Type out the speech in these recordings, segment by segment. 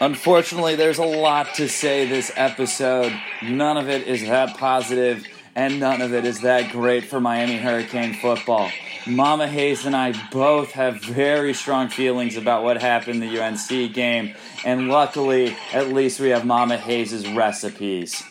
Unfortunately, there's a lot to say this episode. None of it is that positive, and none of it is that great for Miami Hurricane football. Mama Hayes and I both have very strong feelings about what happened in the UNC game, and luckily, at least we have Mama Hayes' recipes.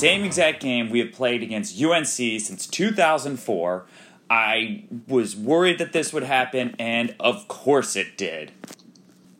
Same exact game we have played against UNC since 2004. I was worried that this would happen, and of course it did.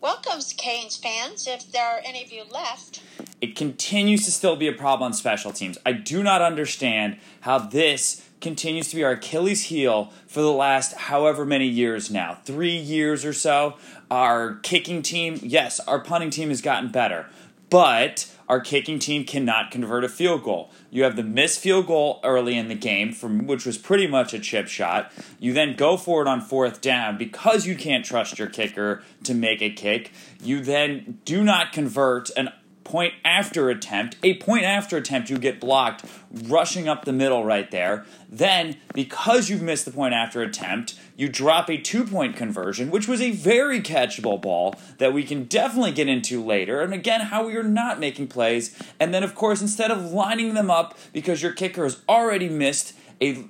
Welcome, Canes fans, if there are any of you left. It continues to still be a problem on special teams. I do not understand how this continues to be our Achilles heel for the last however many years now three years or so. Our kicking team, yes, our punting team has gotten better, but our kicking team cannot convert a field goal. You have the missed field goal early in the game, from which was pretty much a chip shot. You then go for it on fourth down because you can't trust your kicker to make a kick. You then do not convert an point after attempt, a point after attempt, you get blocked, rushing up the middle right there. Then, because you've missed the point after attempt, you drop a two point conversion, which was a very catchable ball that we can definitely get into later. And again, how we are not making plays. And then, of course, instead of lining them up because your kicker has already missed a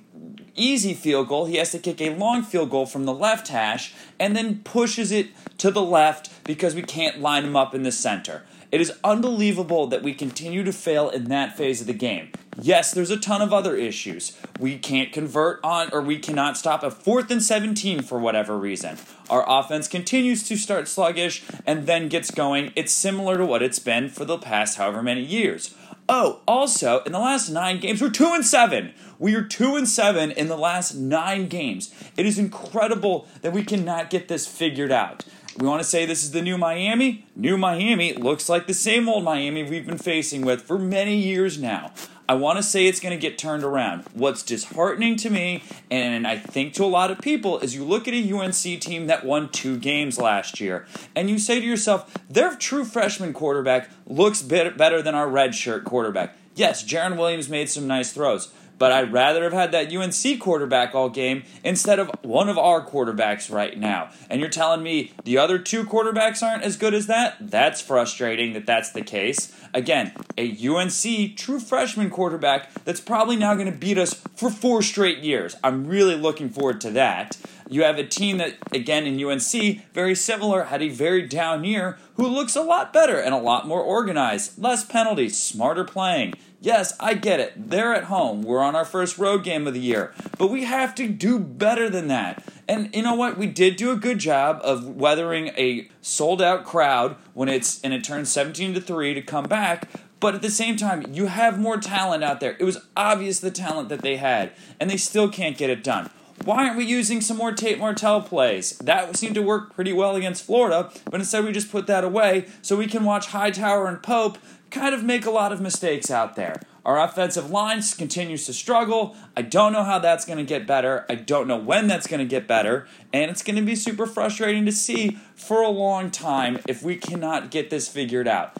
easy field goal. He has to kick a long field goal from the left hash and then pushes it to the left because we can't line him up in the center. It is unbelievable that we continue to fail in that phase of the game. Yes, there's a ton of other issues. We can't convert on, or we cannot stop a fourth and 17 for whatever reason. Our offense continues to start sluggish and then gets going. It's similar to what it's been for the past however many years. Oh, also, in the last nine games, we're two and seven. We are two and seven in the last nine games. It is incredible that we cannot get this figured out. We want to say this is the new Miami. New Miami looks like the same old Miami we've been facing with for many years now. I want to say it's going to get turned around. What's disheartening to me, and I think to a lot of people, is you look at a UNC team that won two games last year, and you say to yourself, their true freshman quarterback looks better than our redshirt quarterback. Yes, Jarren Williams made some nice throws, but I'd rather have had that UNC quarterback all game instead of one of our quarterbacks right now. And you're telling me the other two quarterbacks aren't as good as that? That's frustrating that that's the case. Again, a UNC true freshman quarterback that's probably now going to beat us for four straight years. I'm really looking forward to that. You have a team that, again, in UNC, very similar, had a very down year, who looks a lot better and a lot more organized, less penalties, smarter playing. Yes, I get it. They're at home. We're on our first road game of the year. But we have to do better than that. And you know what? We did do a good job of weathering a sold out crowd when it's and it turns 17 to 3 to come back. But at the same time, you have more talent out there. It was obvious the talent that they had, and they still can't get it done. Why aren't we using some more Tate Martell plays? That seemed to work pretty well against Florida, but instead we just put that away so we can watch Hightower and Pope kind of make a lot of mistakes out there. Our offensive line continues to struggle. I don't know how that's going to get better. I don't know when that's going to get better. And it's going to be super frustrating to see for a long time if we cannot get this figured out.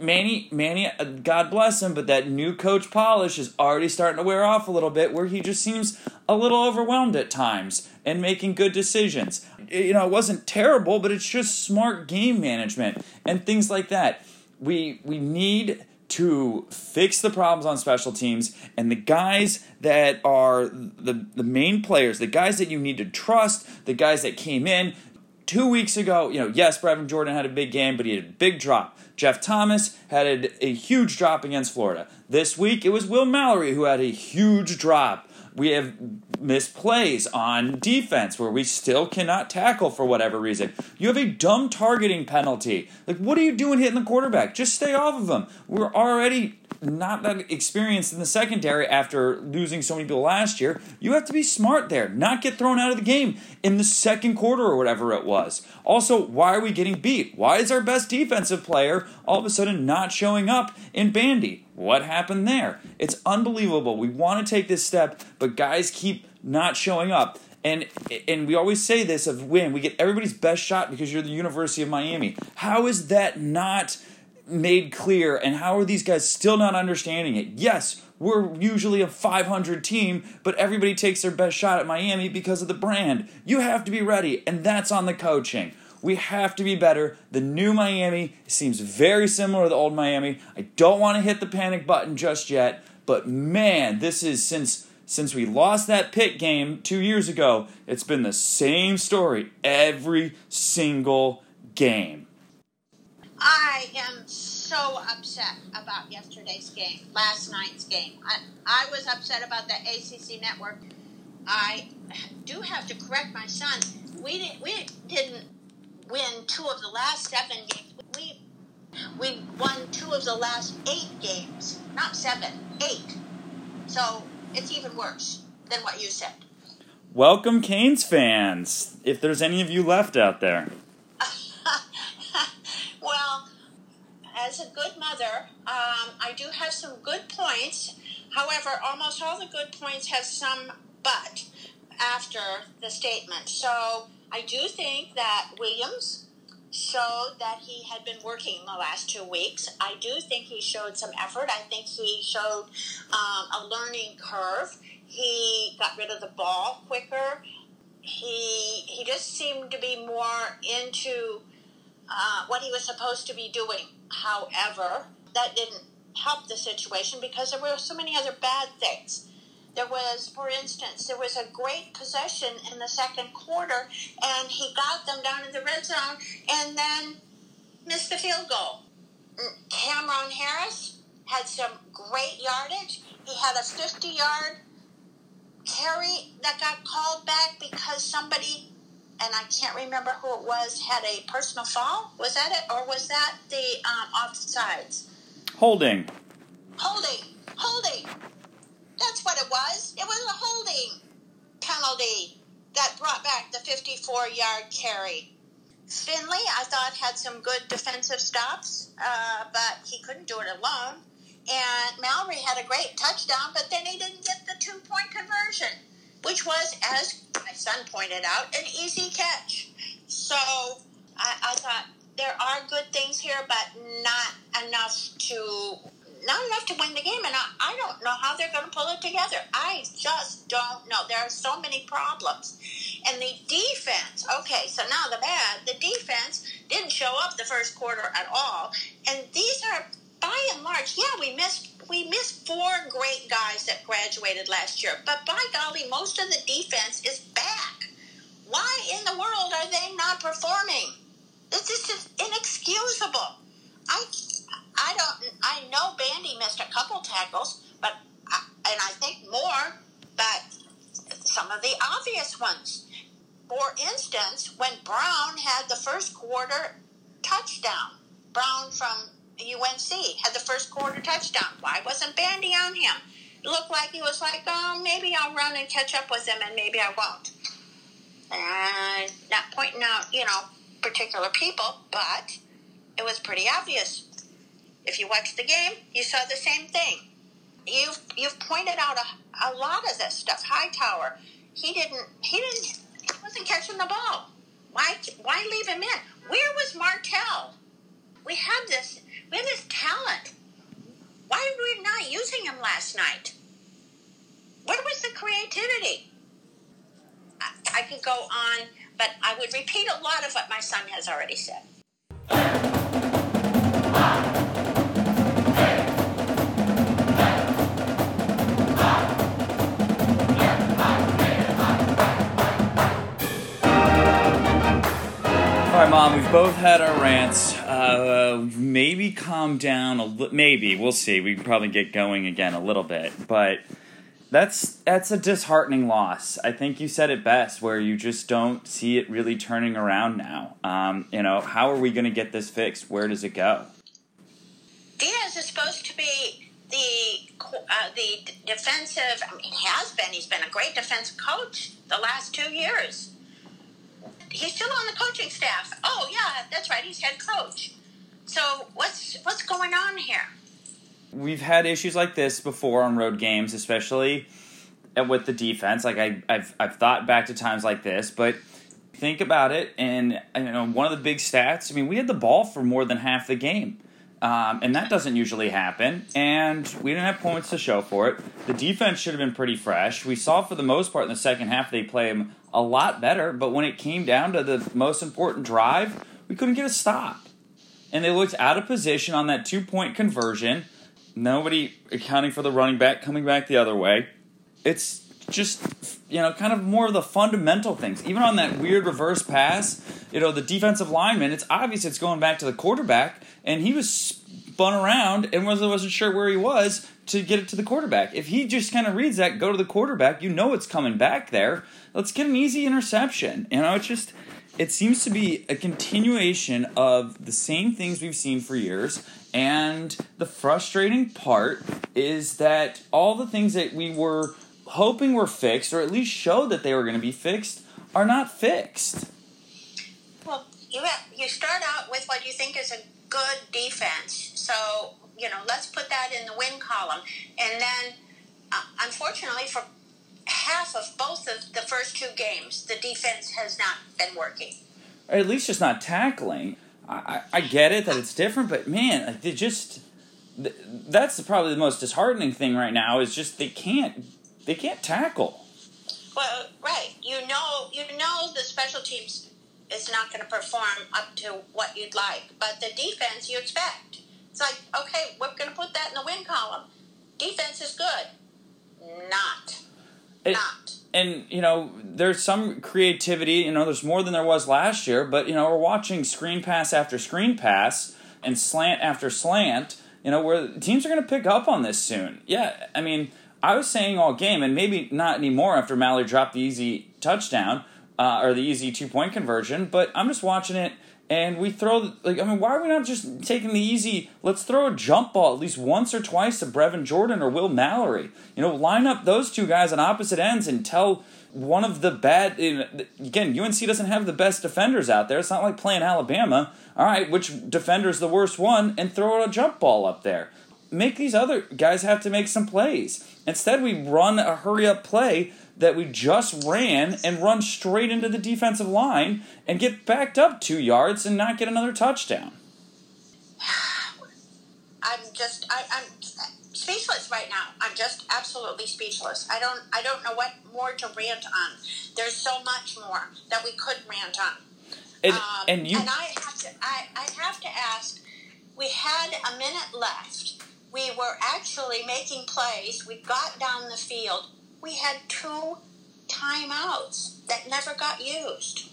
Manny, Manny, uh, God bless him, but that new coach polish is already starting to wear off a little bit, where he just seems a little overwhelmed at times and making good decisions. You know, it wasn't terrible, but it's just smart game management and things like that. We we need to fix the problems on special teams and the guys that are the the main players, the guys that you need to trust, the guys that came in two weeks ago, you know, yes, Brevin Jordan had a big game, but he had a big drop. Jeff Thomas had a, a huge drop against Florida. This week, it was Will Mallory who had a huge drop we have misplays on defense where we still cannot tackle for whatever reason. You have a dumb targeting penalty. Like, what are you doing hitting the quarterback? Just stay off of him. We're already not that experienced in the secondary after losing so many people last year. You have to be smart there, not get thrown out of the game in the second quarter or whatever it was. Also, why are we getting beat? Why is our best defensive player all of a sudden not showing up in Bandy? What happened there? It's unbelievable. We want to take this step, but guys keep not showing up. And and we always say this of win, we get everybody's best shot because you're the University of Miami. How is that not made clear and how are these guys still not understanding it? Yes, we're usually a 500 team, but everybody takes their best shot at Miami because of the brand. You have to be ready, and that's on the coaching. We have to be better. The new Miami seems very similar to the old Miami. I don't want to hit the panic button just yet, but man, this is since since we lost that pit game 2 years ago, it's been the same story every single game. I am so upset about yesterday's game, last night's game. I, I was upset about the ACC network. I do have to correct my son. We didn't, we didn't win two of the last seven games. We we won two of the last eight games, not seven, eight. So it's even worse than what you said. Welcome, Canes fans. If there's any of you left out there. well, as a good mother, um, I do have some good points. However, almost all the good points have some but after the statement. So I do think that Williams showed that he had been working the last two weeks. I do think he showed some effort. I think he showed um, a learning curve. He got rid of the ball quicker. He he just seemed to be more into uh, what he was supposed to be doing. However, that didn't help the situation because there were so many other bad things. There was, for instance, there was a great possession in the second quarter, and he got them down in the red zone and then missed the field goal. Mm, Cam'Ron Harris had some great yardage. He had a 50 yard carry that got called back because somebody, and I can't remember who it was, had a personal foul. Was that it? Or was that the um, offsides? Holding. Holding. Holding. That's what it was. It was a holding penalty that brought back the 54 yard carry. Finley, I thought, had some good defensive stops, uh, but he couldn't do it alone. And Mallory had a great touchdown, but then he didn't get the two point conversion, which was, as my son pointed out, an easy catch. So I, I thought there are good things here, but not enough to not enough to win the game, and I, I don't know how they're going to pull it together. I just don't know. There are so many problems. And the defense, okay, so now the bad, the defense didn't show up the first quarter at all. And these are, by and large, yeah, we missed. We missed four great guys that graduated last year, but by golly, most of the defense is back. Why in the world are they not performing? This is just inexcusable. I I don't. I know Bandy missed a couple tackles, but I, and I think more, but some of the obvious ones. For instance, when Brown had the first quarter touchdown, Brown from UNC had the first quarter touchdown. Why wasn't Bandy on him? It looked like he was like, oh, maybe I'll run and catch up with him, and maybe I won't. And not pointing out, you know, particular people, but it was pretty obvious if you watched the game, you saw the same thing. You've you've pointed out a, a lot of this stuff. Hightower, he didn't he didn't he wasn't catching the ball. Why why leave him in? Where was Martell? We had this had talent. Why were we not using him last night? Where was the creativity? I, I could go on, but I would repeat a lot of what my son has already said. All right, Mom, we've both had our rants. Uh, maybe calm down a little. Maybe we'll see. We can probably get going again a little bit, but that's that's a disheartening loss. I think you said it best, where you just don't see it really turning around now. Um, you know, how are we going to get this fixed? Where does it go? Diaz is supposed to be the uh, the defensive. I mean, he has been. He's been a great defensive coach the last two years he's still on the coaching staff. Oh yeah, that's right. He's head coach. So what's what's going on here? We've had issues like this before on road games, especially with the defense. Like I, I've I've thought back to times like this, but think about it, and you know one of the big stats. I mean, we had the ball for more than half the game. Um, and that doesn't usually happen. And we didn't have points to show for it. The defense should have been pretty fresh. We saw for the most part in the second half they play a lot better, but when it came down to the most important drive, we couldn't get a stop. And they looked out of position on that two point conversion. Nobody accounting for the running back coming back the other way. It's just, you know, kind of more of the fundamental things. Even on that weird reverse pass, you know, the defensive lineman, it's obvious it's going back to the quarterback, and he was spun around and wasn't, wasn't sure where he was to get it to the quarterback. If he just kind of reads that, go to the quarterback, you know it's coming back there. Let's get an easy interception. You know, it's just it seems to be a continuation of the same things we've seen for years. And the frustrating part is that all the things that we were hoping were fixed, or at least showed that they were going to be fixed, are not fixed. Well, you have, you start out with what you think is a good defense. So you know, let's put that in the win column, and then uh, unfortunately for half of both of the first two games, the defense has not been working. Or at least just not tackling. I, I, I get it that it's different, but man, like they just that's probably the most disheartening thing right now is just they can't they can't tackle. Well, right. You know, you know the special teams is not going to perform up to what you'd like, but the defense you expect. It's like, okay, we're going to put that in the win column. Defense is good. Not. It. And, you know, there's some creativity. You know, there's more than there was last year, but, you know, we're watching screen pass after screen pass and slant after slant, you know, where teams are going to pick up on this soon. Yeah, I mean, I was saying all game, and maybe not anymore after Mallory dropped the easy touchdown uh, or the easy two point conversion, but I'm just watching it and we throw like I mean, why are we not just taking the easy? Let's throw a jump ball at least once or twice to Brevin Jordan or Will Mallory. You know, line up those two guys on opposite ends and tell one of the bad. Again, UNC doesn't have the best defenders out there. It's not like playing Alabama. All right, which defender's the worst one? And throw a jump ball up there. Make these other guys have to make some plays. Instead, we run a hurry up play that we just ran and run straight into the defensive line and get backed up two yards and not get another touchdown. I'm just I, I'm speechless right now. I'm just absolutely speechless. I don't I don't know what more to rant on. There's so much more that we could rant on. And, um, and you and I have to I, I have to ask. We had a minute left. We were actually making plays. We got down the field we had two timeouts that never got used.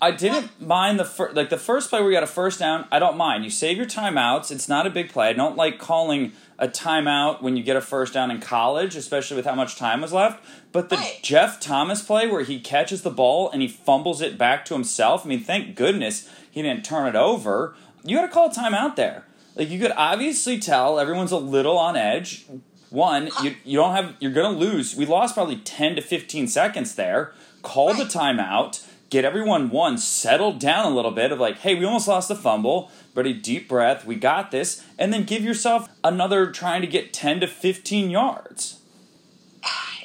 I didn't mind the first, like the first play where we got a first down. I don't mind. You save your timeouts. It's not a big play. I don't like calling a timeout when you get a first down in college, especially with how much time was left. But the right. Jeff Thomas play where he catches the ball and he fumbles it back to himself. I mean, thank goodness he didn't turn it over. You got to call a timeout there. Like you could obviously tell everyone's a little on edge. One, you, you don't have you're gonna lose. We lost probably ten to fifteen seconds there. Call the timeout, get everyone one settled down a little bit of like, hey, we almost lost the fumble, but a deep breath, we got this, and then give yourself another trying to get ten to fifteen yards.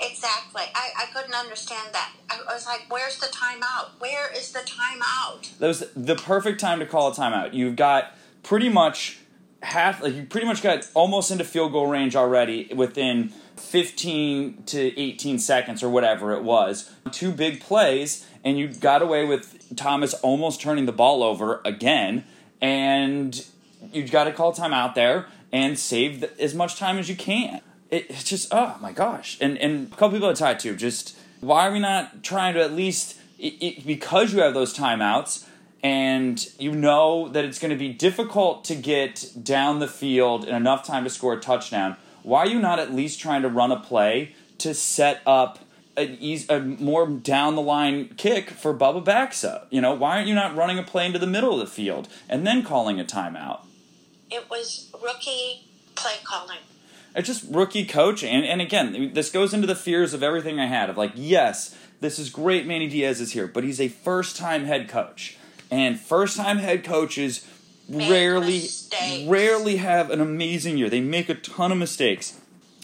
Exactly. I, I couldn't understand that. I was like, where's the timeout? Where is the timeout? That was the perfect time to call a timeout. You've got pretty much half like you pretty much got almost into field goal range already within 15 to 18 seconds or whatever it was. Two big plays and you got away with Thomas almost turning the ball over again and you got to call time out there and save the, as much time as you can. It, it's just oh my gosh. And and a couple people are tied too. Just why are we not trying to at least it, it, because you have those timeouts and you know that it's going to be difficult to get down the field in enough time to score a touchdown, why are you not at least trying to run a play to set up an easy, a more down the line kick for Bubba Baxa? You know, why aren't you not running a play into the middle of the field and then calling a timeout? It was rookie play calling. It's just rookie coaching. And, and again, this goes into the fears of everything I had of like, yes, this is great, Manny Diaz is here, but he's a first time head coach and first time head coaches make rarely mistakes. rarely have an amazing year. They make a ton of mistakes.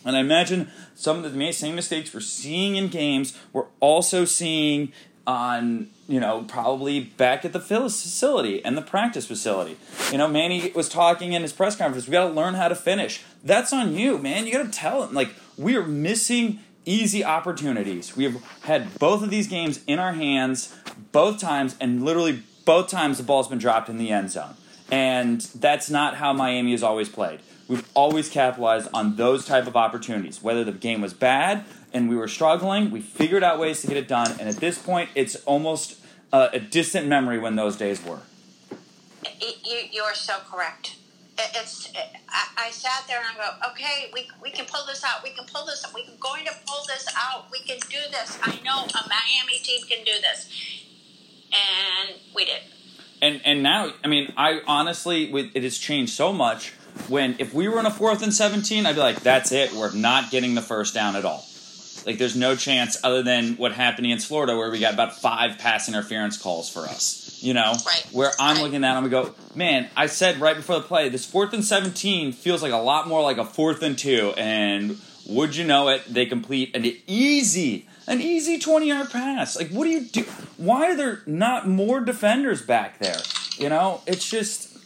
And I imagine some of the same mistakes we're seeing in games, we're also seeing on, you know, probably back at the facility and the practice facility. You know, Manny was talking in his press conference, we got to learn how to finish. That's on you, man. You got to tell him, like, we are missing easy opportunities. We have had both of these games in our hands both times, and literally both times the ball's been dropped in the end zone. And that's not how Miami has always played. We've always capitalized on those type of opportunities. Whether the game was bad and we were struggling, we figured out ways to get it done. And at this point, it's almost uh, a distant memory when those days were. You, are so correct. It's. It, I, I, sat there and I go, okay, we, we can pull this out. We can pull this. We're going to pull this out. We can do this. I know a Miami team can do this, and we did. And and now, I mean, I honestly, it has changed so much when if we were in a fourth and 17 i'd be like that's it we're not getting the first down at all like there's no chance other than what happened against florida where we got about five pass interference calls for us you know right. where i'm right. looking at them and go man i said right before the play this fourth and 17 feels like a lot more like a fourth and two and would you know it they complete an easy an easy 20 yard pass like what do you do why are there not more defenders back there you know it's just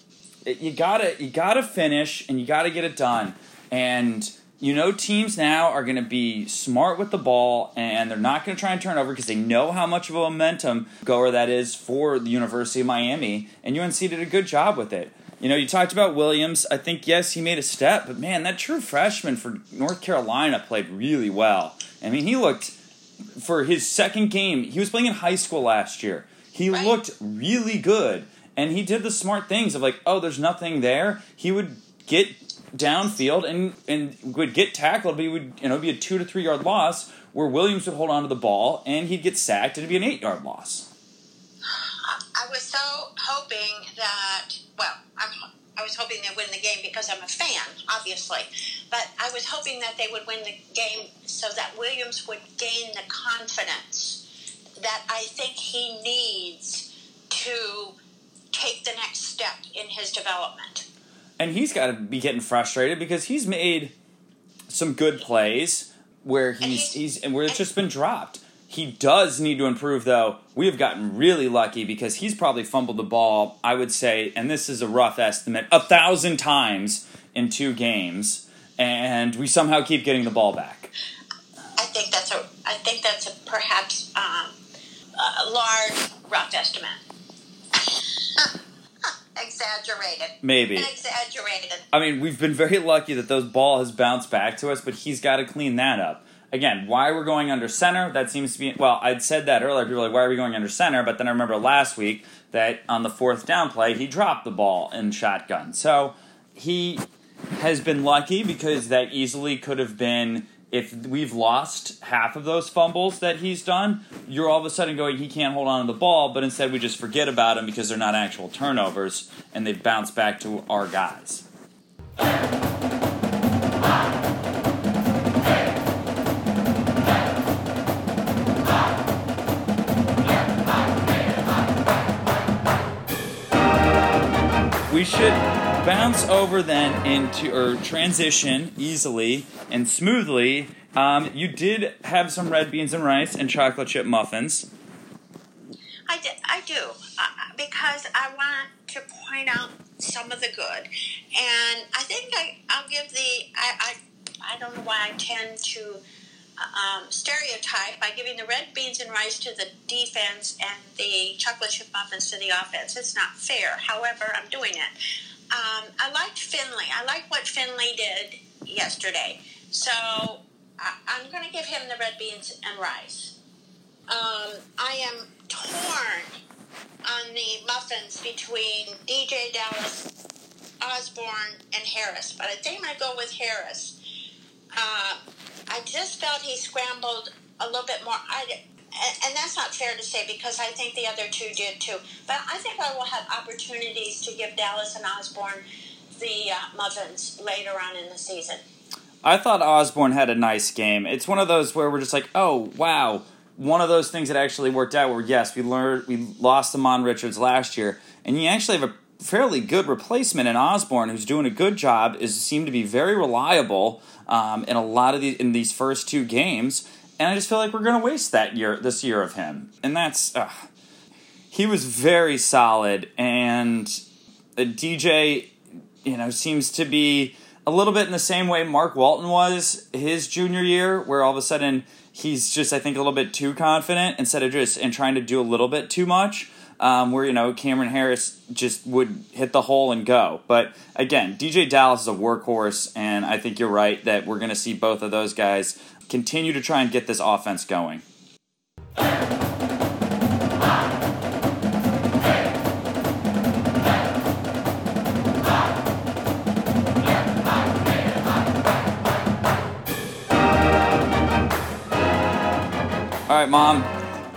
you gotta you gotta finish and you gotta get it done. And you know teams now are going to be smart with the ball and they're not going to try and turn over because they know how much of a momentum goer that is for the University of Miami. And UNC did a good job with it. You know, you talked about Williams. I think yes, he made a step, but man, that true freshman for North Carolina played really well. I mean, he looked for his second game. He was playing in high school last year. He right. looked really good and he did the smart things of like, oh, there's nothing there. He would get downfield and and would get tackled, but he would you know be a two to three yard loss where Williams would hold on to the ball and he'd get sacked and it'd be an eight yard loss. I was so hoping that well, I'm, I was hoping they'd win the game because I'm a fan, obviously, but I was hoping that they would win the game so that Williams would gain the confidence that I think he needs to take the next step in his development. And he's got to be getting frustrated because he's made some good plays where he's, he's, he's and where it's just been dropped. He does need to improve, though. We have gotten really lucky because he's probably fumbled the ball, I would say, and this is a rough estimate, a thousand times in two games, and we somehow keep getting the ball back. I think that's a, I think that's a perhaps um, a large rough estimate. exaggerated. Maybe. Exaggerated. I mean, we've been very lucky that those ball has bounced back to us, but he's got to clean that up. Again, why we're going under center, that seems to be. Well, I'd said that earlier. People were like, why are we going under center? But then I remember last week that on the fourth down play, he dropped the ball in shotgun. So he has been lucky because that easily could have been if we've lost half of those fumbles that he's done, you're all of a sudden going, he can't hold on to the ball, but instead we just forget about him because they're not actual turnovers and they've bounced back to our guys. We should bounce over then into or transition easily and smoothly. Um, you did have some red beans and rice and chocolate chip muffins. I, did, I do uh, because I want to point out some of the good, and I think I, I'll give the I, I I don't know why I tend to um, stereotype by giving the red beans and rice to the defense and the chocolate chip muffins to the offense. It's not fair. However, I'm doing it. Um, I liked Finley. I liked what Finley did yesterday. So I, am going to give him the red beans and rice. Um, I am torn on the muffins between DJ Dallas, Osborn, and Harris, but I think i'm go with Harris. Uh, I just felt he scrambled a little bit more. I, and that's not fair to say because I think the other two did too. But I think I will have opportunities to give Dallas and Osborn the uh, muffins later on in the season. I thought Osborn had a nice game. It's one of those where we're just like, oh wow, one of those things that actually worked out. Where yes, we learned we lost Ahmmon Richards last year, and you actually have a fairly good replacement in Osborn, who's doing a good job, is seemed to be very reliable um, in a lot of these in these first two games, and I just feel like we're going to waste that year this year of him, and that's uh, he was very solid, and uh, DJ, you know, seems to be a little bit in the same way Mark Walton was his junior year, where all of a sudden he's just I think a little bit too confident instead of just and trying to do a little bit too much um, where you know Cam'Ron Harris just would hit the hole and go. But again, DJ Dallas is a workhorse, and I think you're right that we're going to see both of those guys continue to try and get this offense going. All right, mom.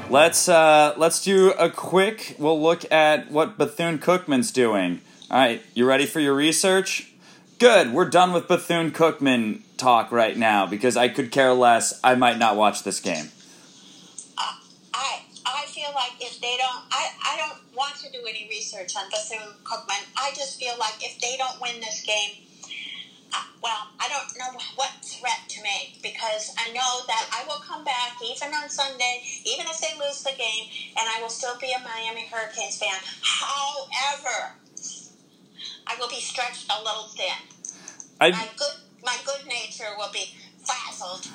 Let's uh, let's do a quick. We'll look at what Bethune Cookman's doing. All right, you ready for your research? Good. We're done with Bethune Cookman talk right now because I could care less. I might not watch this game. I I feel like if they don't, I I don't want to do any research on Bethune Cookman. I just feel like if they don't win this game well, I don't know what threat to make because I know that I will come back even on Sunday, even if they lose the game, and I will still be a Miami Hurricanes fan. However, I will be stretched a little thin. I, my good, my good nature will be frazzled.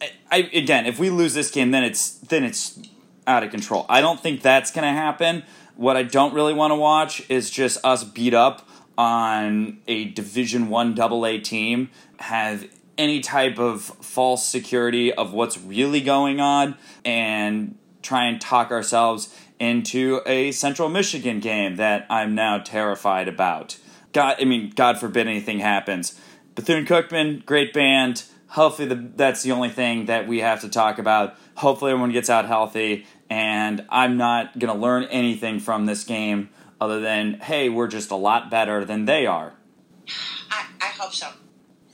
I, I again, if we lose this game, then it's then it's out of control. I don't think that's going to happen. What I don't really want to watch is just us beat up on a Division One AA team have any type of false security of what's really going on and try and talk ourselves into a Central Michigan game that I'm now terrified about. God, I mean, God forbid anything happens. Bethune Cookman, great band. Hopefully, the, that's the only thing that we have to talk about. Hopefully, everyone gets out healthy, and I'm not going to learn anything from this game other than, hey, we're just a lot better than they are. I, I hope so.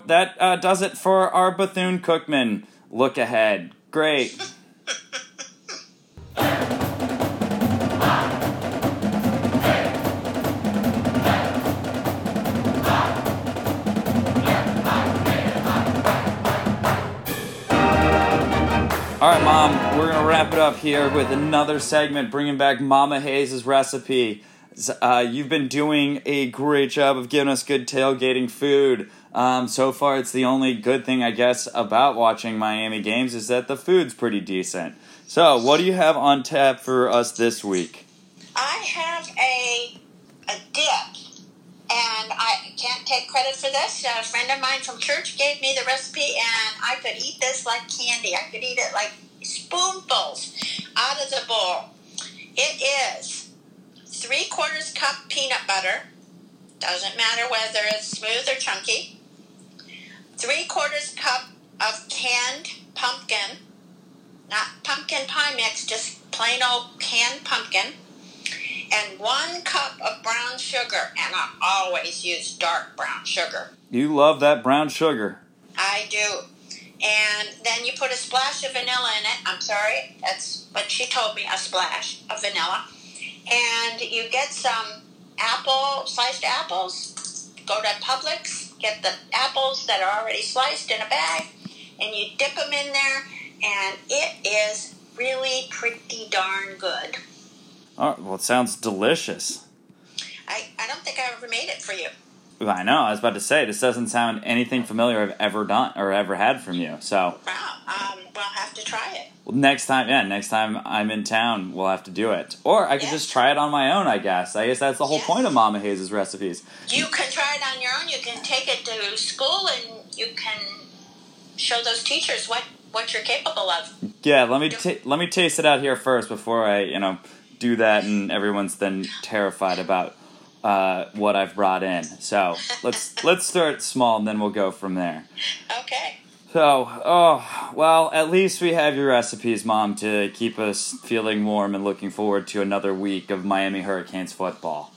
That uh, does it for our Bethune Cookman look ahead. Great. up here with another segment bringing back Mama Hayes' recipe. Uh, you've been doing a great job of giving us good tailgating food. Um, so far, it's the only good thing, I guess, about watching Miami games is that the food's pretty decent. So, what do you have on tap for us this week? I have a a dip, and I can't take credit for this. A friend of mine from church gave me the recipe, and I could eat this like candy. I could eat it like spoonfuls out of the bowl. It is three quarters cup peanut butter. Doesn't matter whether it's smooth or chunky. Three quarters cup of canned pumpkin, not pumpkin pie mix, just plain old canned pumpkin. And one cup of brown sugar, and I always use dark brown sugar. You love that brown sugar. I do. And then you put a splash of vanilla in it. I'm sorry, that's what she told me, a splash of vanilla and you get some apple sliced apples. Go to Publix, get the apples that are already sliced in a bag, and you dip them in there, and it is really pretty darn good. Oh, well, it sounds delicious. I, I don't think I ever made it for you. I know. I was about to say this doesn't sound anything familiar I've ever done or ever had from you. So. Wow. Um, we'll have to try it. Well, next time, yeah, next time I'm in town, we'll have to do it. Or I could yes. just try it on my own. I guess. I guess that's the whole yes. point of Mama Hayes' recipes. You can try it on your own. You can take it to school, and you can show those teachers what what you're capable of. Yeah. Let me t- let me taste it out here first before I you know do that, and everyone's then terrified about uh, what I've brought in. So let's let's start small and then we'll go from there. Okay. So, oh, well, at least we have your recipes, Mom, to keep us feeling warm and looking forward to another week of Miami Hurricanes football.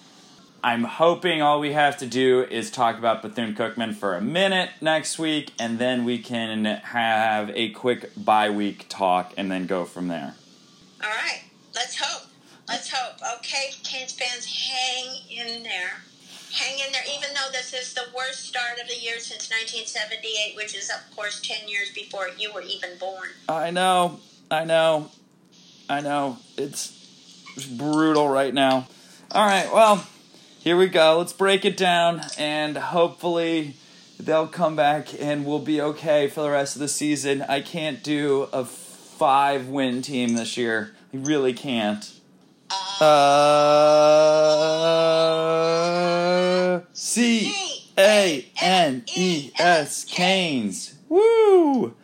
I'm hoping all we have to do is talk about Bethune Cookman for a minute next week, and then we can have a quick bye week talk and then go from there. All right, let's hope. Let's hope. Okay, Canes fans, hang in there. Hang in there, even though this is the worst start of the year since 1978, which is, of course, 10 years before you were even born. I know, I know, I know. It's brutal right now. All right, well, here we go. Let's break it down, and hopefully they'll come back and we'll be okay for the rest of the season. I can't do a five win team this year. I really can't. Uh, C A N E S Canes. Woo!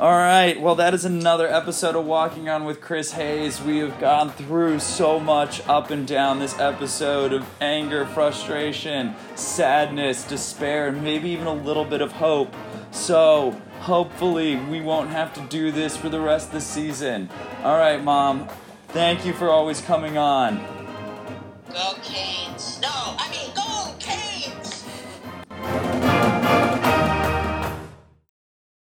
All right, well, that is another episode of Walking On with Chris Hayes. We have gone through so much up and down this episode of anger, frustration, sadness, despair, and maybe even a little bit of hope. So, hopefully, we won't have to do this for the rest of the season. All right, Mom, Thank you for always coming on. No, I mean,